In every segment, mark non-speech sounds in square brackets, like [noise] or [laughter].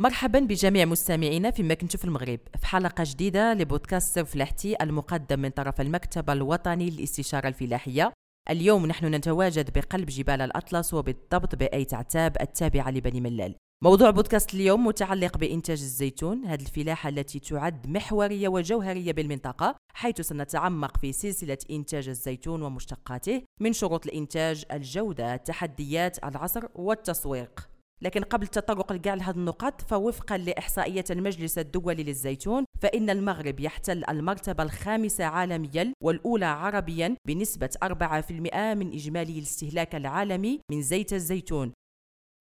مرحبا بجميع مستمعينا فيما كنتو في المغرب. في حلقة جديدة لبودكاست فلاحتي المقدم من طرف المكتب الوطني للاستشارة الفلاحية. اليوم نحن نتواجد بقلب جبال الأطلس وبالضبط بأي تعتاب التابعة لبني ملال. موضوع بودكاست اليوم متعلق بإنتاج الزيتون هذه الفلاحة التي تعد محورية وجوهرية بالمنطقة حيث سنتعمق في سلسلة إنتاج الزيتون ومشتقاته من شروط الإنتاج الجودة التحديات العصر والتسويق. لكن قبل التطرق لكاع لهذه النقاط فوفقا لإحصائيات المجلس الدولي للزيتون فإن المغرب يحتل المرتبة الخامسة عالميا والأولى عربيا بنسبة 4% من إجمالي الاستهلاك العالمي من زيت الزيتون.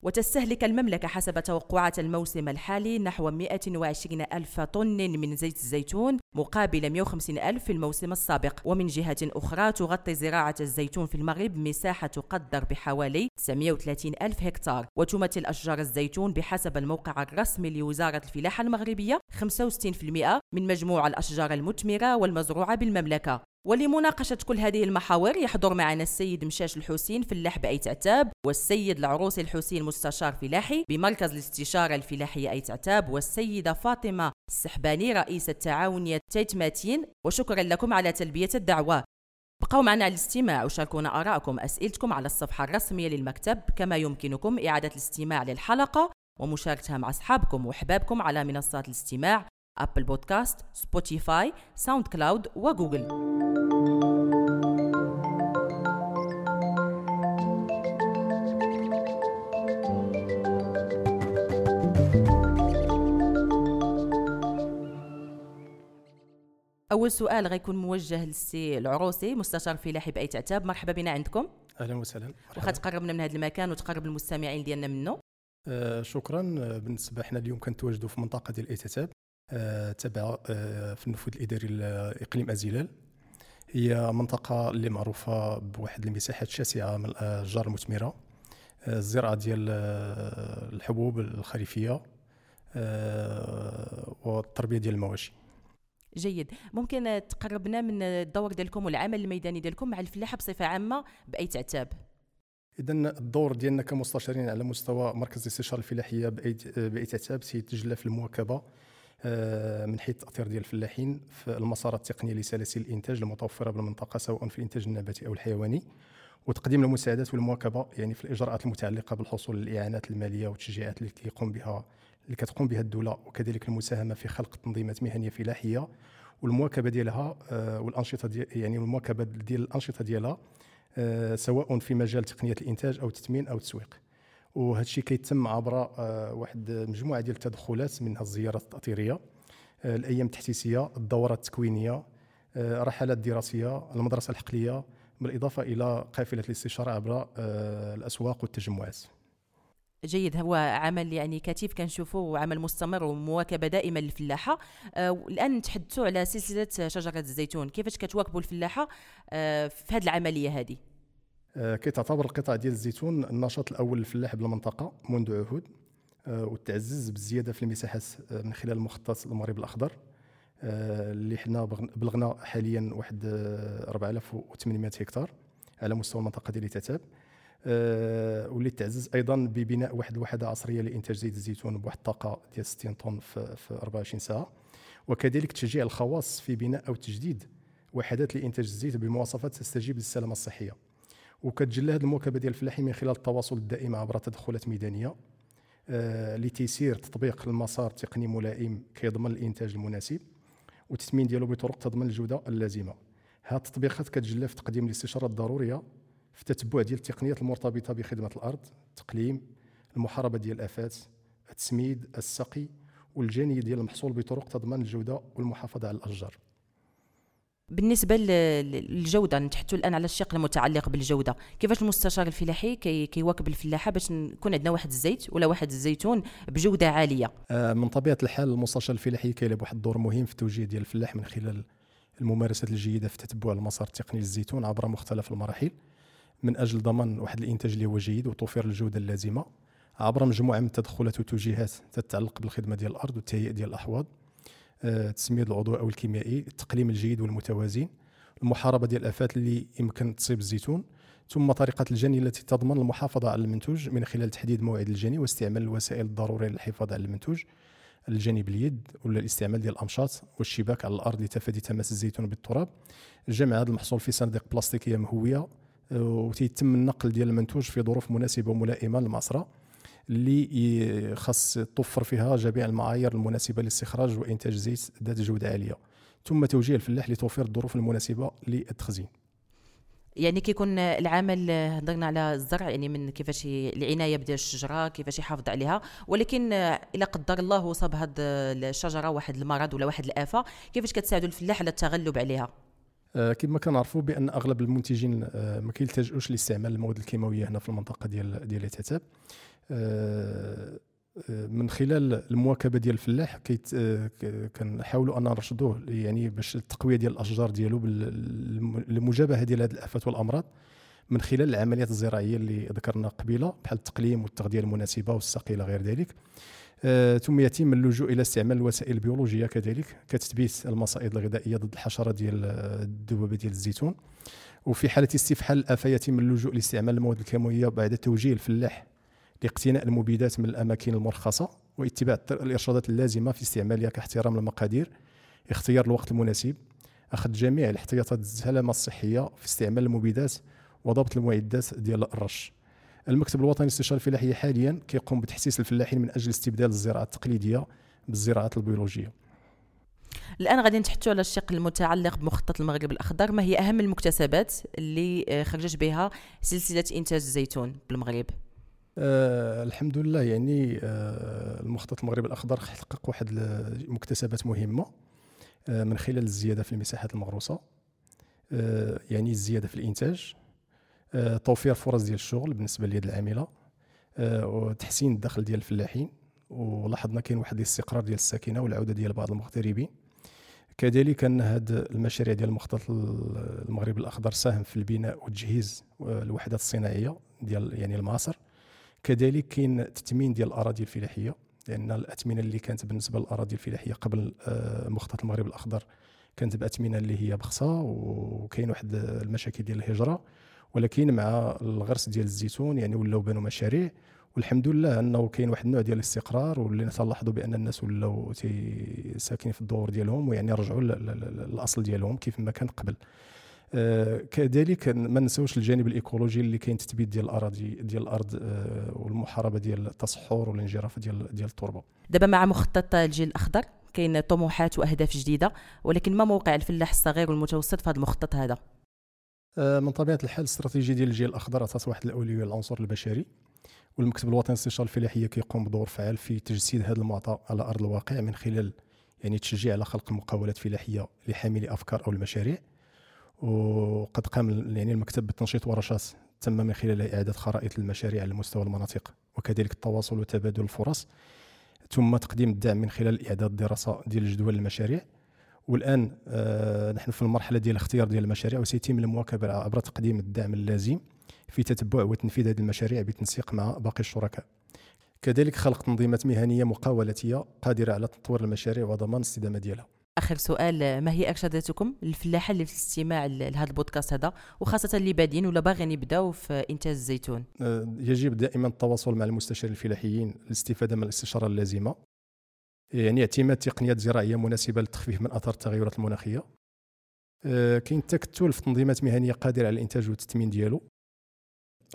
وتستهلك المملكة حسب توقعات الموسم الحالي نحو 120 ألف طن من زيت الزيتون مقابل 150 ألف في الموسم السابق. ومن جهة أخرى تغطي زراعة الزيتون في المغرب مساحة تقدر بحوالي 930 ألف هكتار. وتمثل أشجار الزيتون بحسب الموقع الرسمي لوزارة الفلاحة المغربية 65% من مجموع الأشجار المثمرة والمزروعة بالمملكة. ولمناقشة كل هذه المحاور يحضر معنا السيد مشاش الحسين فلاح بأي تعتاب والسيد العروسي الحسين مستشار فلاحي بمركز الاستشارة الفلاحية أي تعتاب والسيدة فاطمة السحباني رئيسة تعاونية تيتماتين. وشكرا لكم على تلبية الدعوة. بقوا معنا على الاستماع وشاركونا آراءكم أسئلتكم على الصفحة الرسمية للمكتب. كما يمكنكم إعادة الاستماع للحلقة ومشاركتها مع أصحابكم وأحبابكم على منصات الاستماع. أبل بودكاست، سبوتيفاي، ساوند كلاود وجوجل أول سؤال غيكون موجه للسي العروسي مستشار فلاحي بآيت عتاب. مرحبا بنا عندكم. أهلا وسهلا. واخا تقربنا من هذا المكان وتقرب المستمعين ديالنا منه. آه شكرا. بالنسبة حنا اليوم كنتواجدوا في منطقة ديال ايتاتاب آه تابعه آه في النفوذ الإداري لإقليم أزيلال. هي منطقة اللي معروفة بواحد المساحات شاسعة من الأشجار المثمرة. آه، الزراعة ديال آه، الحبوب الخريفية آه، والتربية ديال المواشي. جيد. ممكن تقربنا من الدور ديالكم والعمل الميداني ديالكم مع الفلاحة بصفة عامة بأي تعتاب اذا الدور ديالنا كمستشارين على مستوى مركز الاستشارة الفلاحية بأي تعتاب سيتجلى في المواكبة. آه، من حيث التاثير ديال الفلاحين في المسارات التقنيه لسلاسل الإنتاج المتوفره بالمنطقة سواء في الإنتاج النباتي أو الحيواني. وتقديم المساعدات والمواكبة يعني في الإجراءات المتعلقة بالحصول على الاعانات المالية والتشجيعات اللي كيقوم بها اللي كتقوم بها الدولة وكذلك المساهمة في خلق تنظيمات مهنية فلاحية. والمواكبة ديالها آه، والأنشطة ديال يعني المواكبة ديال الأنشطة ديالها آه، سواء في مجال تقنية الإنتاج أو التثمين أو التسويق. وهذا الشيء كيتم عبر آه، واحد مجموعة ديال التدخلات منها الزيارات التأطيرية الأيام التحسيسية الدورات التكوينية الرحلات الدراسية المدرسة الحقلية بالإضافة إلى قافلة الاستشارة عبر الأسواق والتجمعات. جيد. هو عمل يعني كثيف كنشوفوه عمل مستمر ومواكبة دائمه للفلاحة. آه الآن نتحدثوا على سلسلة شجرة الزيتون. كيفاش كتواكبوا الفلاحة آه في هذه العملية هذه؟ آه كتعتبر القطاع ديال الزيتون النشاط الأول للفلاح بالمنطقة منذ عهود آه وتعزز بالزياده في المساحات آه من خلال مخطط المغرب الأخضر آه اللي حنا بلغنا حاليا واحد 4800 آه، هكتار على مستوى المنطقة ديال تتاب آه، واللي تعزز أيضا ببناء واحد الوحدة عصرية لإنتاج زيت الزيتون بواحد الطاقة ديال 60 طن في 24 ساعة وكذلك تشجيع الخواص في بناء أو تجديد وحدات لإنتاج الزيت بمواصفات تستجيب للسلامة الصحية. وكتجلى هذه المواكبه ديال الفلاحين من خلال التواصل الدائم عبر تدخلات ميدانية آه لتيسير تطبيق المسار التقني ملائم كيضمن الإنتاج المناسب والتثمين ديالو بطرق تضمن الجودة اللازمة. هذه التطبيقات كتجلى في تقديم الاستشارات الضرورية في التتبع ديال التقنيات المرتبطة بخدمة الأرض التقليم المحاربة ديال الأفات التسميد السقي والجني ديال المحصول بطرق تضمن الجودة والمحافظة على الأشجار. بالنسبة للجودة نتحدثوا الآن على الشق المتعلق بالجودة. كيفاش المستشار الفلاحي كي كيواكب الفلاحة باش نكون عندنا واحد الزيت ولا واحد الزيتون بجودة عالية؟ آه، من طبيعة الحال المستشار الفلاحي كيلعب واحد الدور مهم في التوجيه ديال الفلاح من خلال الممارسات الجيدة في تتبع المسار التقني للزيتون عبر مختلف المراحل من أجل ضمان واحد الإنتاج اللي هو جيد وتوفير الجودة اللازمة عبر مجموعة من التدخلات والتوجيهات تتعلق بالخدمة ديال الأرض والتهيئة ديال الأحواض. التسميد العضوي أو الكيميائي التقليم الجيد والمتوازن المحاربة ديال الآفات اللي يمكن تصيب الزيتون ثم طريقة الجني التي تضمن المحافظة على المنتوج من خلال تحديد موعد الجني واستعمال الوسائل الضرورية للحفاظ على المنتوج الجني باليد ولا الاستعمال ديال الامشاط والشباك على الأرض لتفادي تماس الزيتون بالتراب جمع هذا المحصول في صناديق بلاستيكية مهوية آه، وتيتم النقل ديال المنتوج في ظروف مناسبة وملائمة للمعصرة. اللي خاص توفر فيها جميع المعايير المناسبة لاستخراج وإنتاج زيت ذات جودة عالية. ثم توجيه الفلاح لتوفير الظروف المناسبة للتخزين. يعني كيكون العمل هضرنا على الزرع يعني من كيفاش العناية بديال الشجرة كيفاش يحافظ عليها. ولكن إلا قدر الله صاب هاد الشجرة واحد المرض ولا واحد الآفة كيفاش كتساعدوا الفلاح على التغلب عليها؟ كما كنعرفوا بأن أغلب المنتجين آه ما كيلتجؤوش لاستعمال المواد الكيماوية هنا في المنطقة ديال ديال التتاب آه من خلال المواكبة ديال الفلاح كيت كنحاولوا أن نرشدوه يعني باش التقوية ديال الأشجار ديالو لمجابهه ديال هذه الافات والأمراض من خلال العمليات الزراعية اللي ذكرنا قبيلة بحال التقليم والتغذية المناسبة والسقي إلى غير ذلك. آه ثم يتم اللجوء إلى استعمال الوسائل البيولوجية كذلك كتثبيت المصائد الغذائية ضد الحشرات ديال الذبابه ديال الزيتون. وفي حالة استفحال الافه يتم اللجوء لاستعمال المواد الكيماوية بعد توجيه الفلاح لاقتناء المبيدات من الأماكن المرخصة واتباع الإرشادات اللازمة في استعمالها كاحترام المقادير اختيار الوقت المناسب أخذ جميع الاحتياطات السلامه الصحية في استعمال المبيدات وضبط المعدات ديال الرش. المكتب الوطني للاستشارة الفلاحية حاليا كيقوم بتحسيس الفلاحين من أجل استبدال الزراعة التقليدية بالزراعات البيولوجية. الآن غادي نتحدثوا على الشق المتعلق بمخطط المغرب الأخضر. ما هي أهم المكتسبات اللي خرجت بها سلسلة إنتاج الزيتون بالمغرب؟ آه الحمد لله يعني آه المخطط المغرب الأخضر حقق واحد المكتسبات مهمة آه من خلال الزيادة في المساحات المغروسة آه يعني الزيادة في الإنتاج. آه توفير فرص ديال الشغل بالنسبة لليد العاملة. آه وتحسين الدخل ديال الفلاحين. ولاحظنا كاين واحد الاستقرار ديال الساكنة والعودة ديال بعض المغتربين. كذلك أن هاد المشاريع ديال المخطط المغرب الأخضر ساهم في البناء وتجهيز الوحدات الصناعيه ديال يعني المعاصر. كذلك كاين تثمين ديال الأراضي الفلاحية لأن الاثمنه اللي كانت بالنسبة للأراضي الفلاحية قبل آه، مخطط المغرب الأخضر كانت باثمنه اللي هي بخصة. وكاين واحد المشاكل ديال الهجرة. ولكن مع الغرس ديال الزيتون يعني ولاو بانوا مشاريع والحمد لله أنه كاين واحد النوع ديال الاستقرار واللي نلاحظوا بأن الناس ولاو ساكنين في الدور ديالهم ويعني رجعوا للأصل ديالهم كيف ما كان قبل. آه، كذلك ما نساوش الجانب الإيكولوجي اللي كاين تثبيت ديال الأراضي ديال الأرض آه، والمحاربة ديال التصحر والانجراف ديال ديال التربة. دابا مع مخطط الجيل الأخضر كاين طموحات وأهداف جديدة ولكن ما موقع الفلاح الصغير والمتوسط في هذا المخطط هذا؟ من طبيعة الحال الاستراتيجيه ديال الجيل الأخضر أساس واحد الأولوية للعنصر البشري والمكتب الوطني للاستشارة الفلاحية كيقوم بدور فعال في تجسيد هذا المعطى على أرض الواقع من خلال يعني تشجيع على خلق مقاولات فلاحية لحاملي أفكار أو المشاريع. وقد قام يعني المكتب بتنشيط ورشات تم من خلالها إعادة خرائط المشاريع على مستوى المناطق وكذلك التواصل وتبادل الفرص ثم تقديم الدعم من خلال إعداد دراسة ديال جدول المشاريع. والآن آه نحن في المرحلة ديال الاختيار ديال المشاريع وسيتم المواكبة عبر تقديم الدعم اللازم في تتبع وتنفيذ هذه المشاريع بالتنسيق مع باقي الشركاء. كذلك خلق تنظيمات مهنية مقاولاتية قادرة على تطوير المشاريع وضمان الاستدامة ديالها. آخر سؤال ما هي أرشاداتكم للفلاحة اللي في الاستماع لهذا البودكاست هذا؟ وخاصة اللي بادين ولا باغيين يبداو في إنتاج الزيتون؟ أه، يجب دائما التواصل مع المستشارين الفلاحيين للاستفاده من الاستشارة اللازمة. يعني اعتماد تقنيات زراعية مناسبة للتخفيف من أثار التغيرات المناخية. أه، كاين التكتل في تنظيمات مهنية قادرة على الإنتاج والتثمين ديالو.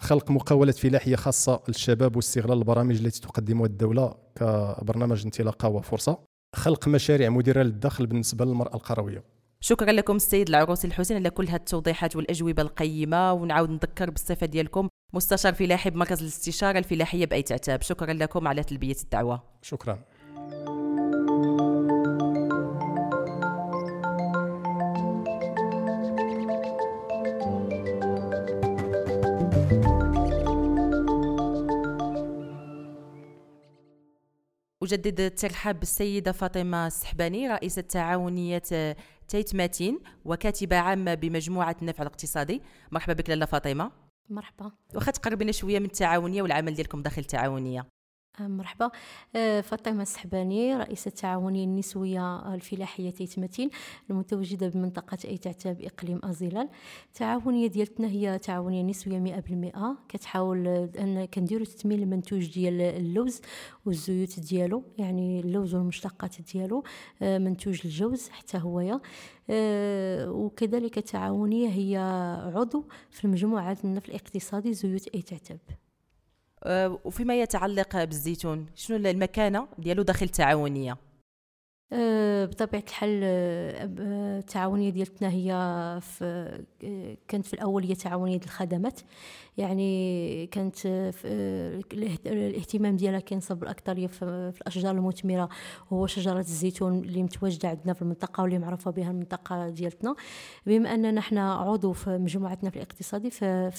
خلق مقاولات فلاحية خاصة للشباب واستغلال البرامج التي تقدمها الدولة كبرنامج انطلاقة وفرصة. خلق مشاريع مديرة للدخل بالنسبة للمرأة القروية. شكرا لكم السيد العروسي الحسين على كل هذه التوضيحات والأجوبة القيمة ونعاود نذكر بالصفة ديالكم مستشار فلاحي بمركز الاستشارة الفلاحية بأي تعتاب. شكرا لكم على تلبية الدعوة. شكرا. أجدد الترحاب بالسيدة فاطمة السحباني رئيسة تعاونية تيت ماتين وكاتبة عامة بمجموعة النفع الاقتصادي. مرحبا بك لاله فاطمة. مرحبا. واخا تقربينا شوية من التعاونية والعمل ديالكم داخل التعاونية. مرحبا. آه، فاطمة السحباني رئيسة التعاونية النسوية الفلاحية تيتمتين المتواجدة بمنطقة أيتعتا بإقليم أزيلال التعاونية ديالتنا هي تعاونية نسوية مئة بالمئة. كتحاول أن كنديرو تثمين المنتوج ديال اللوز والزيوت ديالو يعني اللوز والمشتقات ديالو آه، منتوج الجوز حتى هويا. وكذلك التعاونية هي عضو في المجموعة في الاقتصادي زيوت أيتعتب آه، وفيما يتعلق بالزيتون شنو المكانة ديالو داخل التعاونية؟ آه، بطبيعة الحال آه، التعاونية ديالتنا هي في كانت في الأول هي تعاونية الخدمات. يعني كانت الاهتمام ديالها كينصب بالاكثريه في الأشجار المثمرة وهو شجرة الزيتون اللي متواجدة عندنا في المنطقة واللي معروفة بها المنطقة ديالتنا. بما أننا حنا عضو في مجموعتنا في الاقتصادي في,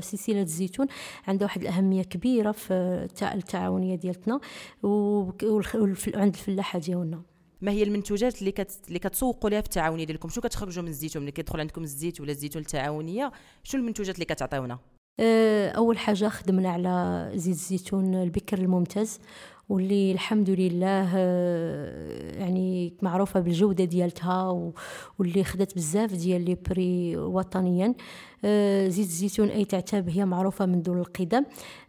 سلسلة الزيتون عندها واحد الأهمية كبيرة في التعاونية ديالتنا. وعند الفلاحه ديالنا. ما هي المنتوجات اللي كت... اللي كتسوقوا لها في التعاونيه ديالكم شنو كتخرجوا من الزيتون ملي كيدخل عندكم الزيت ولا الزيتون التعاونيه شنو المنتوجات اللي كتعطيونا؟ أه، أول حاجة خدمنا على زيت الزيتون البكر الممتاز. واللي الحمد لله أه، يعني معروفة بالجودة ديالتها واللي خدت بزاف ديال لي بري وطنيا. آه، زيت الزيتون أي تعتاب هي معروفة منذ القدم.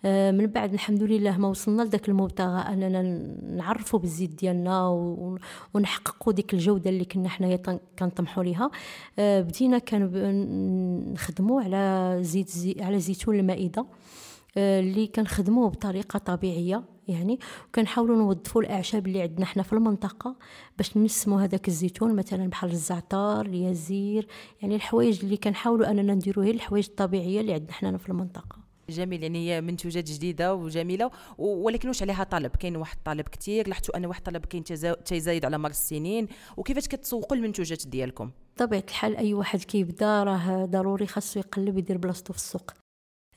آه، من بعد الحمد لله ما وصلنا لذاك المبتغى أننا نعرفوا بالزيت ديالنا ونحققوا ديك الجودة اللي كنا حنايا كنطمحوا ليها. آه، بدينا كان نخدموا على زيت زي على زيتون المائدة. اللي كنخدموه بطريقة طبيعية يعني وكنحاولوا نوظفوا الأعشاب اللي عندنا حنا في المنطقة باش نسمو هذاك الزيتون مثلا بحال الزعتر اليزير يعني الحوايج اللي كنحاولوا أننا نديرو هي الحوايج الطبيعية اللي عندنا حنا في المنطقة. جميل يعني هي منتوجات جديدة وجميلة ولكن واش عليها طلب؟ كاين واحد الطلب كثير لاحظتوا أن واحد الطلب كاين تيزايد على مر السنين وكيفاش كتسوقوا المنتوجات ديالكم؟ طبيعه الحال أي واحد كيبدأ راه ضروري خاصو يقلب يدير بلاصتو في السوق.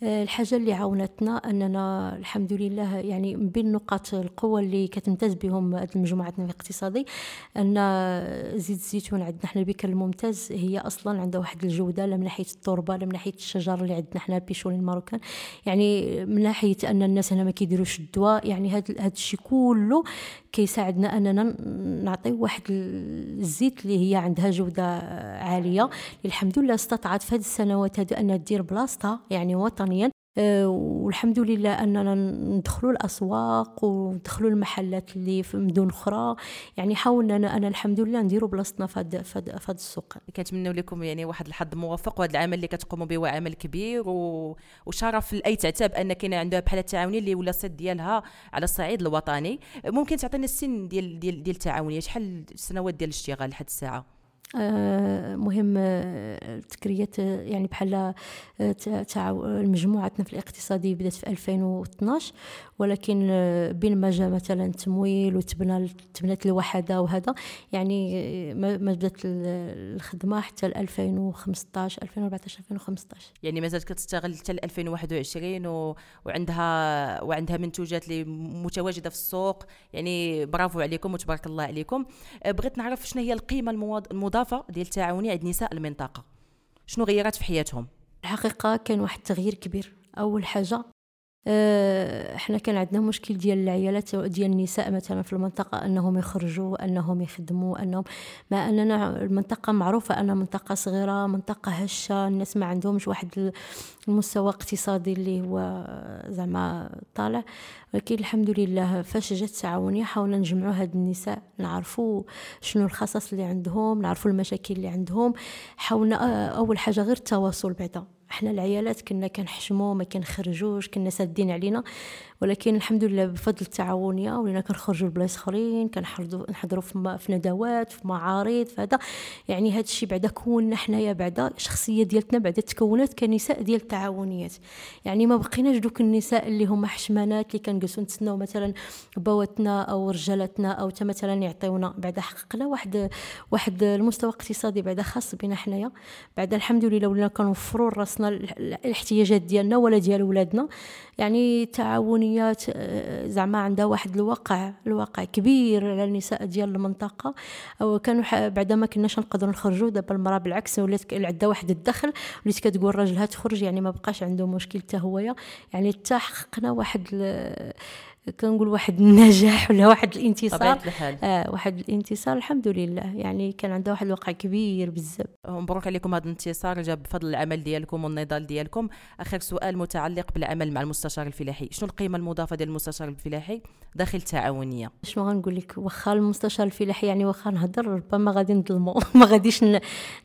آه، الحاجة اللي عاونتنا أننا الحمد لله يعني من بين نقاط القوة اللي كتمتاز بهم مجموعتنا الاقتصادي أن زيت الزيتون عندنا حنا البكر الممتاز هي أصلا عندها واحد الجودة لا من ناحية التربة لا من ناحية الشجر اللي عندنا حنا ال picholine marocaine. يعني من ناحية أن الناس هنا ما كيديروش الدواء يعني هذا الشيء كله كيساعدنا أننا نعطيو واحد الزيت اللي هي عندها جودة عالية. الحمد لله استطاعت في هذه السنوات هذه انها دير بلاصتها يعني وطنيا. والحمد لله أننا ندخلوا الأسواق وندخلوا المحلات اللي في مدن أخرى. يعني حاولنا أنا, أنا الحمد لله نديروا بلاصتنا في هذا في السوق. كنتمنوا لكم يعني واحد الحظ موفق وهذا العمل اللي كتقوموا به هو عمل كبير و... وشرف لأي تعتاب أن كاين عندها بحال التعاونيه اللي ولا صيت ديالها على الصعيد الوطني. ممكن تعطينا السن ديال ديال ديال التعاونية؟ شحال السنوات ديال الاشتغال لحد الساعة؟ آه، مهم آه، تكرية يعني بحال آه، مجموعتنا في الاقتصادي بدات في 2012 ولكن بين ما جا مثلا تمويل وتبنى تبنات الوحدة وهذا يعني ما بدات الخدمة حتى 2015 2014 2015 يعني مازالت كتشتغل حتى 2021 و... وعندها وعندها منتوجات اللي متواجدة في السوق. يعني برافو عليكم وتبارك الله عليكم. بغيت نعرف شنو هي القيمة المضافه ديال التعاوني عند نساء المنطقة. شنو غيرات في حياتهم؟ الحقيقة كان واحد التغيير كبير. أول حاجة إحنا كان عندنا مشكل ديال العيالات ديال النساء مثلا في المنطقة أنهم يخرجوا أنهم يخدموا أنهم ما أننا المنطقة معروفة أنها منطقة صغيرة منطقة هشة الناس ما عندهمش واحد المستوى اقتصادي اللي هو زعما طالع. ولكن الحمد لله فاش جات التعاونيه حاولنا نجمعوا هاد النساء نعرفوا شنو الخصائص اللي عندهم نعرفوا المشاكل اللي عندهم. حاولنا أول حاجة غير التواصل بعدا. إحنا العيالات كنا كنحشموا ما كنخرجوش كنا سادين علينا. ولكن الحمد لله بفضل التعاونيه ولينا كنخرجوا لبلايص آخرين كنحضروا نحضروا في, في ندوات في معارض فهذا يعني هذا الشيء بعدا كونا حنايا بعدا الشخصية ديالتنا بعدا تكونات كنساء ديال التعاونيات. يعني ما بقيناش دوك النساء اللي هما حشمانات اللي كنجلسوا نتسناو مثلا بواتنا أو رجالاتنا أو تا مثلا يعطيونا. بعدا حققنا واحد واحد المستوى اقتصادي بعدا خاص بنا حنايا. بعدا الحمد لله ولينا كنوفروا راسنا تخصنا الاحتياجات ديالنا ولا ديال ولادنا. يعني تعاونيات آه، زعما عندها واحد الواقع الواقع كبير على النساء ديال المنطقة. أو كانوا بعد ما كناش نقدروا نخرجوا دابا المرأة بالعكس ولات عندها واحد الدخل. وليت كتقول راجلها تخرج يعني ما بقاش عنده مشكل حتى هويا يعني حققنا واحد كنقول واحد النجاح ولا واحد الانتصار. آه واحد الانتصار الحمد لله. يعني كان عندها واحد الوقع كبير بزاف. مبروك عليكم هذا الانتصار جاب بفضل العمل ديالكم والنضال ديالكم. آخر سؤال متعلق بالعمل مع المستشار الفلاحي. شنو القيمة المضافة ديال المستشار الفلاحي داخل التعاونية؟ شنو غنقول لك؟ واخا المستشار الفلاحي يعني واخا نهضر ربما غادي نظلمو. [laughs] ما غاديش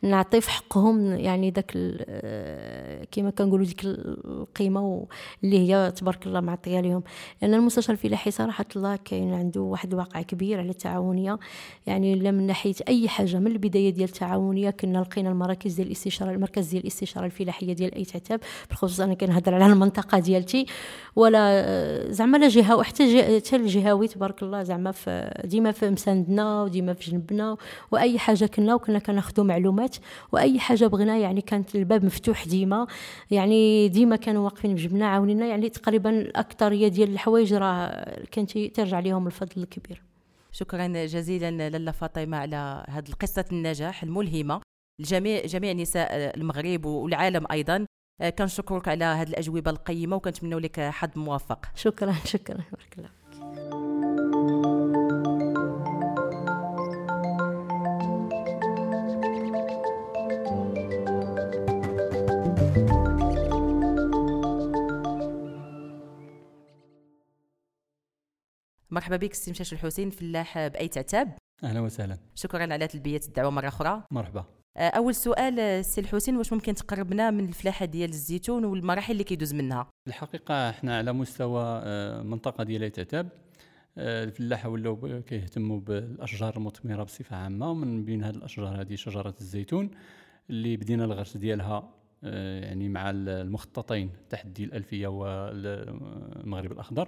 نعطي في حقهم يعني داك آه، كما كنقولوا ديك القيمة اللي هي تبارك الله معطيه لهم. لأن المستشار الفلاحي صراحة الله كاين عنده واحد الواقع كبير على التعاونية. يعني لا من ناحية أي حاجة من البداية ديال التعاونية كنا لقينا المراكز ديال الاستشارة المركز ديال الاستشارة الفلاحية ديال أي تعتاب بالخصوص أنا كنهضر على المنطقة ديالتي. ولا زعما لا جهة وحتى حتى الجهوي تبارك الله زعما في ديما في مساندنا وديما في جنبنا. وأي حاجة كنا وكنا كناخذوا معلومات. وأي حاجة بغينا يعني كانت الباب مفتوح ديما. يعني ديما كانوا واقفين بجنبنا عاونينا. يعني تقريبا الأكثرية ديال الحوايج راه كانت ترجع لهم الفضل الكبير. شكرا جزيلا لاله فاطمة على هذه قصه النجاح الملهمة لجميع جميع نساء المغرب والعالم أيضا. كنشكرك على هذه الأجوبة القيمة وكنتمنوا لك حظ موفق. شكرا شكرا بارك الله مرحبا بك سي مشاش الحسين فلاح بأي تعتاب. أهلا وسهلا. شكرا على تلبيه الدعوة مرة أخرى. مرحبا. آه، أول سؤال سي الحسين واش ممكن تقربنا من الفلاحة ديال الزيتون والمراحل اللي كيدوز منها؟ الحقيقة إحنا على مستوى آه، ديال آيت عتاب. آه، الفلاحة ولاو كيهتموا بالأشجار المثمرة بصفة عامة ومن بين هذه الأشجار هذه شجرة الزيتون اللي بدينا الغرس ديالها يعني مع المخططين تحدي الألفية والمغرب الأخضر.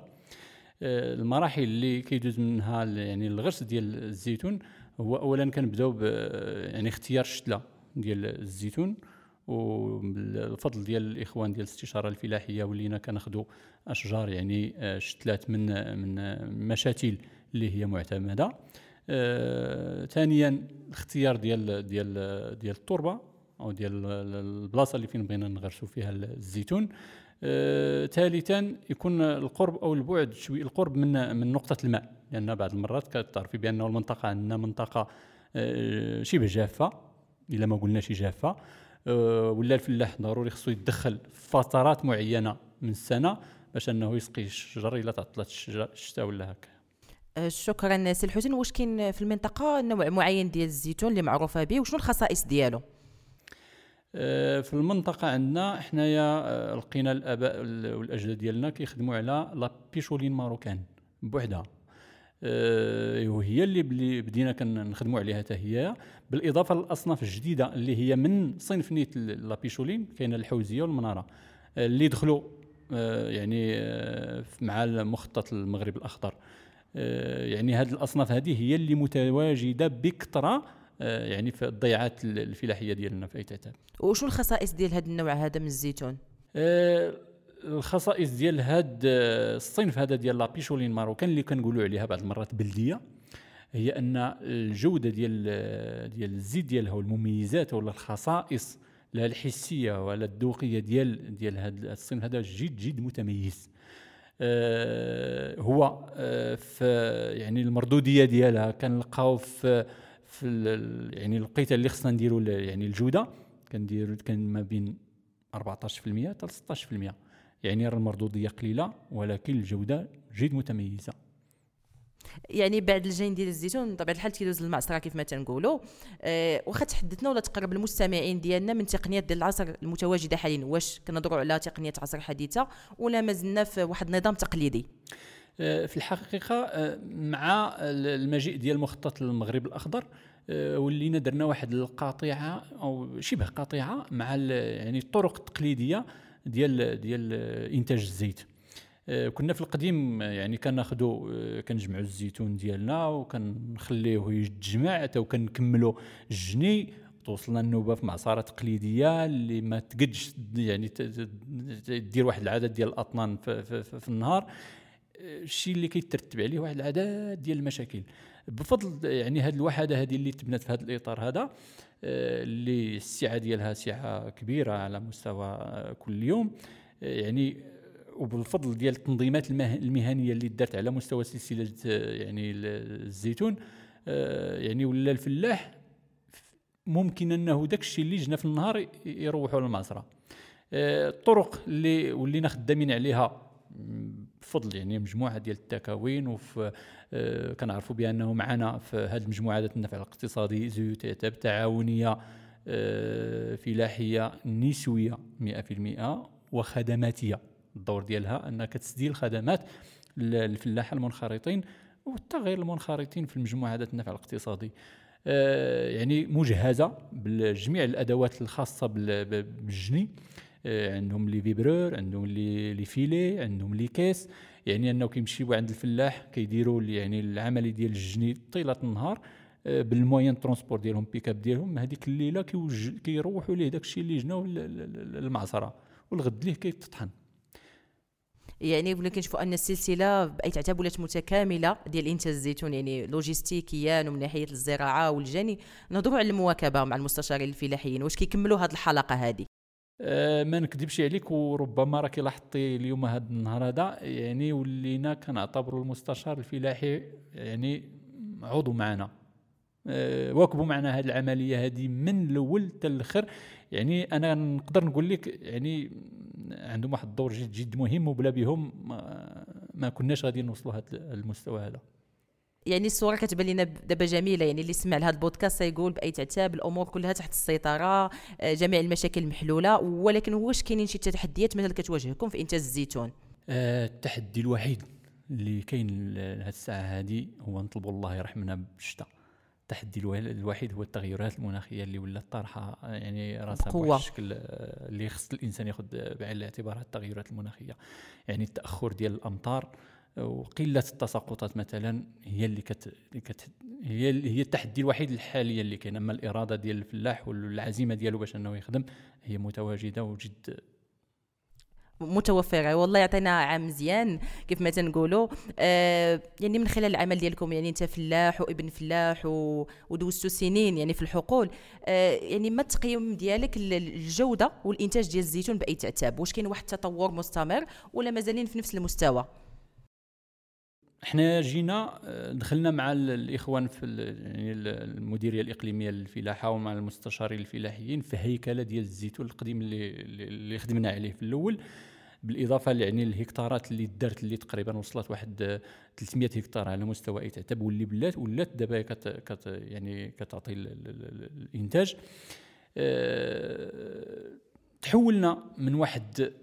المراحل اللي كيدوز منها يعني الغرس ديال الزيتون هو اولا كنبداو يعني اختيار الشتله ديال الزيتون وبالفضل ديال الإخوان ديال الاستشارة الفلاحية ولينا كناخذوا أشجار يعني آه، شتلات من من مشاتل اللي هي معتمدة. آه، ثانيا الاختيار ديال ديال ديال التربة أو ديال البلاصة اللي فين بغينا نغرسوا فيها الزيتون. آه، ثالثا يكون القرب أو البعد شوي القرب من من نقطة الماء. لأن بعض المرات كتعرفي بأن المنطقة عندنا منطقة آه، شبه جافة إلا ما قلناش جافة. آه، ولا الفلاح ضروري خصو يتدخل فترات معينة من السنة باش أنه يسقي الشجر إلا تعطلت الشتاء ولا هكا. شكرا سي الحسين. واش كاين في المنطقة نوع معين ديال الزيتون اللي معروفة به؟ وشنو الخصائص ديالو؟ آه، في المنطقة عندنا حنايا آه، لقينا الآباء والأجداد ديالنا كيخدموا على la picholine marocaine بوحدها. آه، وهي اللي بدينا كنخدموا عليها حتى هي. بالإضافة للأصناف الجديدة اللي هي من صنف نيت لا بيشولين كاينة الحوزية والمنارة اللي دخلوا يعني مع المخطط المغرب الأخضر. يعني هذه الأصناف هذه هي اللي متواجدة بكثرة آه، يعني في الضيعات الفلاحية ديالنا في ايتاتا وشو الخصائص ديال هذا النوع هذا من الزيتون؟ آه، الخصائص ديال هذا الصنف هذا ديال لابيشولين ماروكان اللي كنقولوا عليها بعض المرات بلدية هي أن الجودة ديال ديال الزيت ديالها والمميزات ولا الخصائص لا الحسية ولا الذوقية ديال ديال هذا الصنف هذا جد جد متميز. آه هو آه في يعني المردودية ديالها كنلقاو في في يعني الوقيته اللي خصنا نديروا يعني الجودة كنديروا كان ما بين 14% حتى 16% يعني المردوديه قليلة ولكن الجودة جد متميزة. يعني بعد الجين ديال الزيتون بطبيعة الحال تيدوز المعصرة كيف ما تنقولوا أه واخا تحدثنا ولا تقرب المستمعين ديالنا من تقنيات ديال العصر المتواجدة حاليا؟ واش كنهضروا على تقنيات عصر حديثه ولا مازلنا في واحد النظام تقليدي؟ في الحقيقة آه، مع المجيء ديال مخطط المغرب الأخضر آه، ولينا درنا واحد القاطعه أو شبه قاطعه مع يعني الطرق التقليدية ديال ديال إنتاج الزيت. كنا في القديم يعني كناخذوا كنجمعوا الزيتون ديالنا وكنخليوه يتجمع حتى وكنكملوا الجني. توصلنا النوبة في معصرة تقليدية اللي ما تقدش يعني دير واحد العدد ديال الأطنان في, في, في, في النهار. الشيء اللي كيترتب عليه واحد العدد ديال المشاكل. بفضل يعني هذه الوحدة هذه اللي تبنات في هذا الإطار هذا آه، اللي السعة ديالها سعة كبيرة على مستوى كل يوم آه، يعني وبالفضل ديال التنظيمات المهنية اللي دارت على مستوى سلسلة آه، يعني الزيتون يعني ولا الفلاح ممكن أنه داك الشيء اللي جنا في النهار يروحوا للمعصره الطرق اللي ولينا خدامين عليها بفضل يعني مجموعة ديال التكاوين وفي آه كنعرفوا بأنه معنا في هذه المجموعة ذات النفع الاقتصادي زيوت تعاونية آه فلاحية نسوية 100% وخدماتية. الدور ديالها انها كتسدي الخدمات للفلاحه المنخرطين والتغير المنخرطين في المجموعة ذات النفع الاقتصادي. آه يعني مجهزة بجميع الأدوات الخاصة بالجني. عندهم les vibreurs عندهم les les filets عندهم les caisses يعني أنه كيمشيو عند الفلاح كيديروا يعني العملية ديال الجني طيلة النهار آه، بال moyen transport ديالهم بيكاب ديالهم. هذيك الليلة كيروحوا ليه داكشي اللي جناو للمعصره والغد ليه كيتطحن. يعني ولا كنشوفوا أن السلسلة بآيت عتاب ولات متكاملة ديال إنتاج الزيتون يعني لوجيستيكيا ومن ناحية الزراعة والجني. نهضروا على المواكبة مع المستشارين الفلاحيين واش كيكملوا هذه الحلقة هذه أه ما نكذبش عليك وربما راكي لاحظتي اليوم هذا النهار هذا يعني ولينا كنعتبروا المستشار الفلاحي يعني عضو معنا. أه واكبوا معنا هذه العملية هذه من الأول حتى الآخر يعني أنا نقدر نقول لك يعني عندهم واحد الدور جد جد مهم وبلا بهم ما, ما كناش غادي نوصلوا هذا المستوى هذا. يعني الصورة كتبان لنا دابا جميلة يعني اللي سمع لهذا البودكاست يقول بأي تعتاب الأمور كلها تحت السيطرة آه، جميع المشاكل محلولة ولكن واش كاينين شي تحديات مثلا كتواجهكم في إنتاج الزيتون؟ آه التحدي الوحيد اللي كاين هذه الساعة هذه هو نطلبوا الله يرحمنا بالشتاء. التحدي الوحيد هو التغيرات المناخية اللي ولات طارحة يعني راسها بواحد الشكل آه، اللي خص الإنسان ياخذ بعين الاعتبار التغيرات المناخية. يعني التأخر ديال الأمطار وقلة التساقطات مثلا هي اللي كت, كت هي هي التحدي الوحيد الحالي اللي كاين. أما الإرادة ديال الفلاح والعزيمة ديالو باش أنه يخدم هي متواجدة وجد. متوفرة. والله يعطينا عام مزيان كيف ما تنقولوا. آه يعني من خلال العمل ديالكم يعني أنت فلاح وابن فلاح ودوزتوا سنين يعني في الحقول. آه يعني ما التقييم ديالك الجودة والإنتاج ديال الزيتون بأي تعتاب؟ واش كاين واحد التطور مستمر ولا مازالين في نفس المستوى؟ إحنا جينا آه، دخلنا مع الإخوان في يعني المديرية الإقليمية للفلاحة ومع المستشارين الفلاحيين في هيكلة ديال الزيتون القديم اللي اللي خدمنا عليه في الأول. بالإضافة يعني الهكتارات اللي دارت اللي تقريبا وصلت واحد 300 هكتار على مستوى أي تعتب واللي بلات ولات دابا كت, كت يعني كتعطي الإنتاج. أه تحولنا من واحد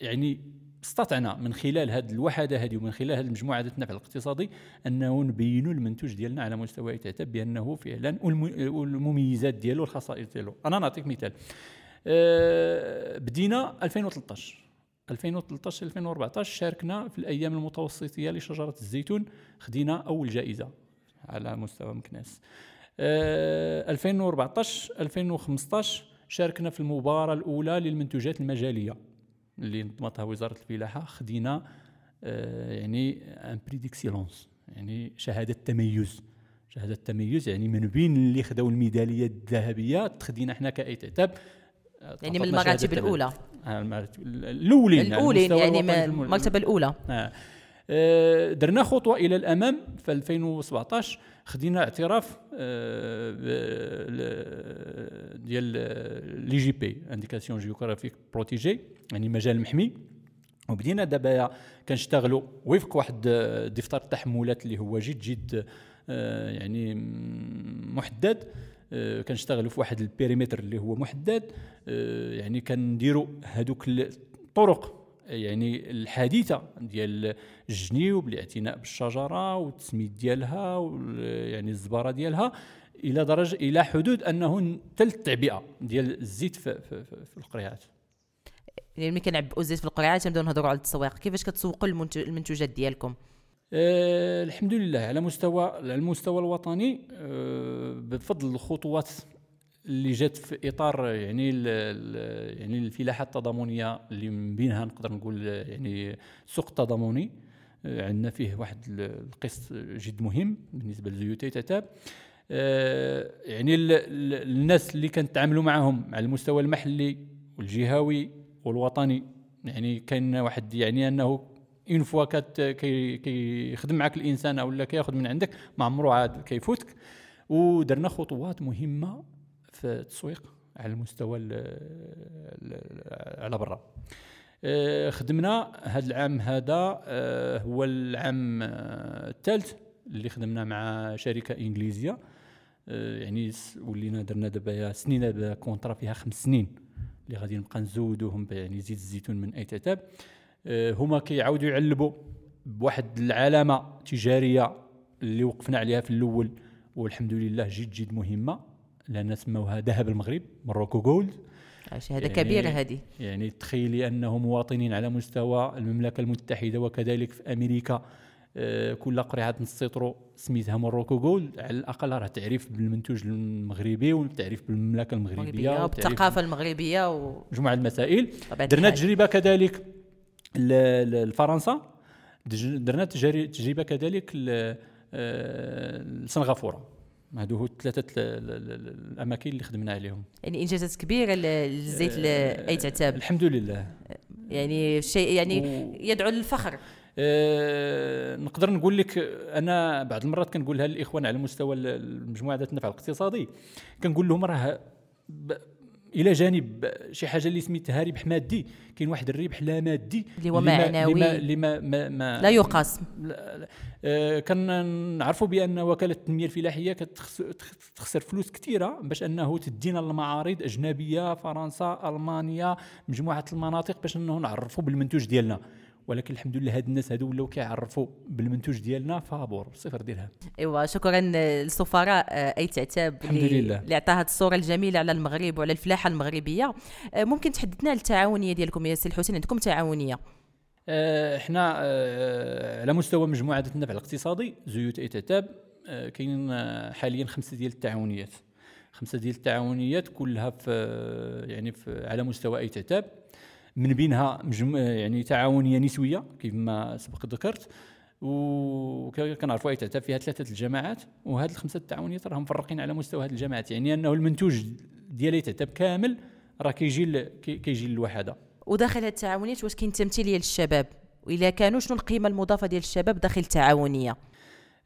يعني استطعنا من خلال هذه الوحدة هذه ومن خلال هذه المجموعة ذات النفع الاقتصادي أنه نبينوا المنتوج ديالنا على مستوى يتعتب بأنه فعلا والمميزات ديالو والخصائص ديالو. أنا نعطيك مثال. أه بدينا 2013 2013 2014 شاركنا في الأيام المتوسطية لشجرة الزيتون. خدينا أول جائزة على مستوى مكناس. أه 2014 2015 شاركنا في المباراة الأولى للمنتوجات المجالية. اللي نظمتها وزارة الفلاحة خدينا آه يعني un prix d'excellence يعني شهادة تميز. شهادة تميز يعني من بين اللي خداو الميدالية الذهبية خدينا إحنا كآيت عتاب يعني من المراتب الأولى. آه، الأولين الأولين يعني, يعني المرتبة الأولى. آه. آه، درنا خطوة إلى الأمام في 2017 خدينا اعتراف ديال l'IGP indication géographique protégée يعني مجال محمي. وبدينا دابا كنشتغلوا وفق واحد دفتر التحملات اللي هو جد جد آه، يعني محدد. آه، كنشتغلوا في واحد ال périmètre اللي هو محدد. آه، يعني كنديروا هذوك الطرق يعني الحديثه ديال الجنيو بالاعتناء بالشجرة والتسميد ديالها يعني الزبارة ديالها إلى درجة إلى حدود أنه تل التعبئه ديال الزيت في, في, في, في القريعات. يعني ملي كنعبئوا الزيت في القريعات نبداو نهضروا على التسويق. كيفاش كتسوقوا المنتوجات ديالكم؟ أه الحمد لله على مستوى على المستوى الوطني أه بفضل الخطوات اللي جات في إطار يعني ال ال يعني الفلاحة التضامنية اللي من بينها نقدر نقول يعني سوق التضامني عندنا فيه واحد القسط جد مهم بالنسبة لزيوتي تعتاب آه، يعني ال ال الناس اللي كنتعاملوا معهم على المستوى المحلي والجهوي والوطني يعني كاين واحد يعني أنه une fois كيخدم معك الإنسان أو لا كيأخذ من عندك ما عمره عاد كيفوتك. ودرنا خطوات مهمة في التسويق على المستوى على برا. آه، خدمنا هذا العام هذا آه، هو العام الثالث اللي خدمنا مع شركة إنجليزية. يعني ولينا درنا دابا سنين دابا كونترا فيها خمس سنين اللي غادي نبقى نزودوهم يعني زيت الزيتون من أي تتاب آه، هما كيعاودوا يعلبوا بواحد العلامة تجارية اللي وقفنا عليها في الأول والحمد لله جد جد مهمة. لأن سموها ذهب المغرب مروكو جولد. شهاده يعني كبيره هذه. يعني تخيلي أنه مواطنين على مستوى المملكة المتحدة وكذلك في أمريكا آه، كل قرعه نسيطرو سميتها موروكو جول على الأقل راه تعريف بالمنتوج المغربي والتعريف بالمملكة المغربية وبالثقافه المغربية و... مجموعة المسائل. درنا تجربة كذلك لفرنسا. درنا تجربة كذلك آه، لسنغافورة. هادو هو الثلاثه الأماكن اللي خدمنا عليهم. يعني إنجازات كبيرة للزيت آه اي تعتاب الحمد لله. يعني شيء يعني و... يدعو للفخر. أه نقدر نقول لك أنا بعض المرات كنقولها للاخوان على مستوى المجموعة ذات النفع الاقتصادي. كنقول لهم راه إلى جانب شي حاجة اللي سميتها ربح مادي. كاين واحد الربح لا مادي اللي هو معنوي. اللي ما, ما, ما لا يقاس. آه كنعرفوا بأن وكالة التنمية الفلاحية كتخسر فلوس كثيره باش أنه تدينا المعارض أجنبية فرنسا ألمانيا مجموعة المناطق باش أنه نعرفوا بالمنتوج ديالنا. ولكن الحمد لله هاد الناس هادو ولاو كيعرفوا بالمنتوج ديالنا فابور صفر درهم ايوا شكرا للسفراء آه، أي تعتاب الحمد لله. اللي عطاها الصورة الجميلة على المغرب وعلى الفلاحة المغربية. آه، ممكن تحدثنا على التعاونية ديالكم يا سي الحسين؟ عندكم تعاونية؟ آه، إحنا على مستوى مجموعة النفع الاقتصادي زيوت أي تعتاب كاين حاليا خمسة ديال التعاونيات. خمسة ديال التعاونيات كلها في يعني في على مستوى أي تعتاب. من بينها مجم... يعني تعاونية نسوية كيف ما سبق ذكرت. وكنعرفوا أي تعترف فيها ثلاثة الجماعات. وهذه الخمسة التعاونيات راهم مفرقين على مستوى هذه الجماعات. يعني أنه المنتوج ديال تعتب كامل راه كيجي ل... كيجي للوحدة. وداخل هذه التعاونيات واش كاين تمثيليه للشباب واذا كانوا شنو القيمة المضافة ديال الشباب داخل التعاونية؟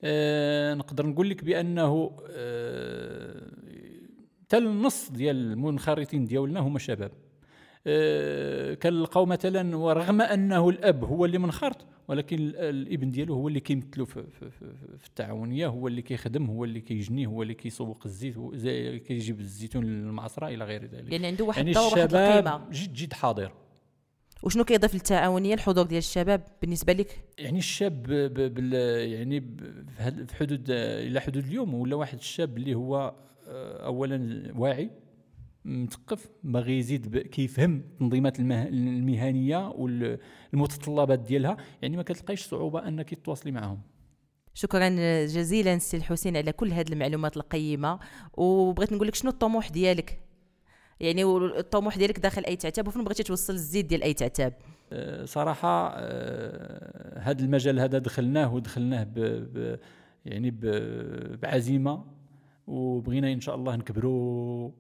أه نقدر نقول لك بأنه أه تل النص ديال المنخرطين ديالنا هما شباب. آه، كنلقاو مثلا ورغم أنه الأب هو اللي منخرط ولكن الإبن ديالو هو اللي كيمثلو في, في, في, التعاونية هو اللي كيخدم هو اللي كيجني هو اللي كيسوق الزيت كيجيب الزيتون للمعصرة إلى غير ذلك. يعني عنده واحد يعني الدور واحد القيمة. جد جد حاضر. وشنو كيضيف للتعاونية؟ الحضور ديال الشباب بالنسبة لك؟ يعني الشاب بال يعني في حدود إلى حدود اليوم ولا واحد الشاب اللي هو آه، اولا واعي مثقف باغي يزيد كيفهم التنظيمات المهنية والمتطلبات ديالها. يعني ما كتلقايش صعوبة انك تتواصلي معهم شكرا جزيلا سي الحسين على كل هذه المعلومات القيمة. وبغيت نقول لك شنو الطموح ديالك؟ يعني الطموح ديالك داخل أي تعتاب؟ وفين بغيتي توصل الزيت ديال أي تعتاب؟ أه، صراحة أه، هذا المجال هذا دخلناه ودخلناه ب ب يعني ب بعزيمة. وبغينا إن شاء الله نكبروا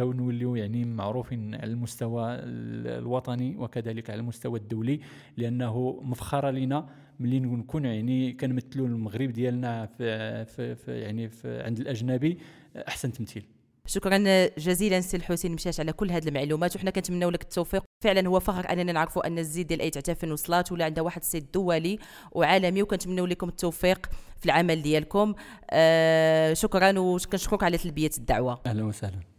تو نوليو يعني معروفين على المستوى الوطني وكذلك على المستوى الدولي لأنه مفخرة لنا ملي نكون يعني كنمثلوا المغرب ديالنا في, في, في يعني في عند الأجنبي أحسن تمثيل. شكرا جزيلا سي الحسين مشاش على كل هذه المعلومات وحنا كنتمناو لك التوفيق. فعلا هو فخر أننا نعرفوا أن الزيت ديال أي فين وصلات ولا عندها واحد الصيت دولي وعالمي وكنتمنوا لكم التوفيق في العمل ديالكم. آه شكرا وكنشكرك على تلبية الدعوة. أهلا وسهلا.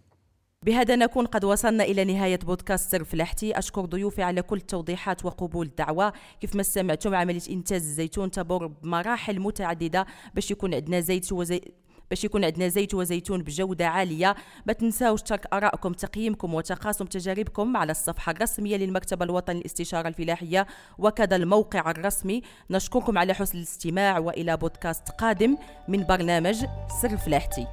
بهذا نكون قد وصلنا إلى نهاية بودكاست سر فلاحتي. أشكر ضيوفي على كل التوضيحات وقبول الدعوة. كيف ما سمعتم عملية إنتاج الزيتون تمر بمراحل متعددة باش يكون عندنا زيت وزي باش يكون عندنا زيت وزيتون بجودة عالية. ما تنساوش ترك آرائكم تقييمكم وتقاسم تجاربكم على الصفحة الرسمية للمكتب الوطني للاستشارة الفلاحية وكذا الموقع الرسمي. نشكركم على حسن الاستماع وإلى بودكاست قادم من برنامج سر فلاحتي.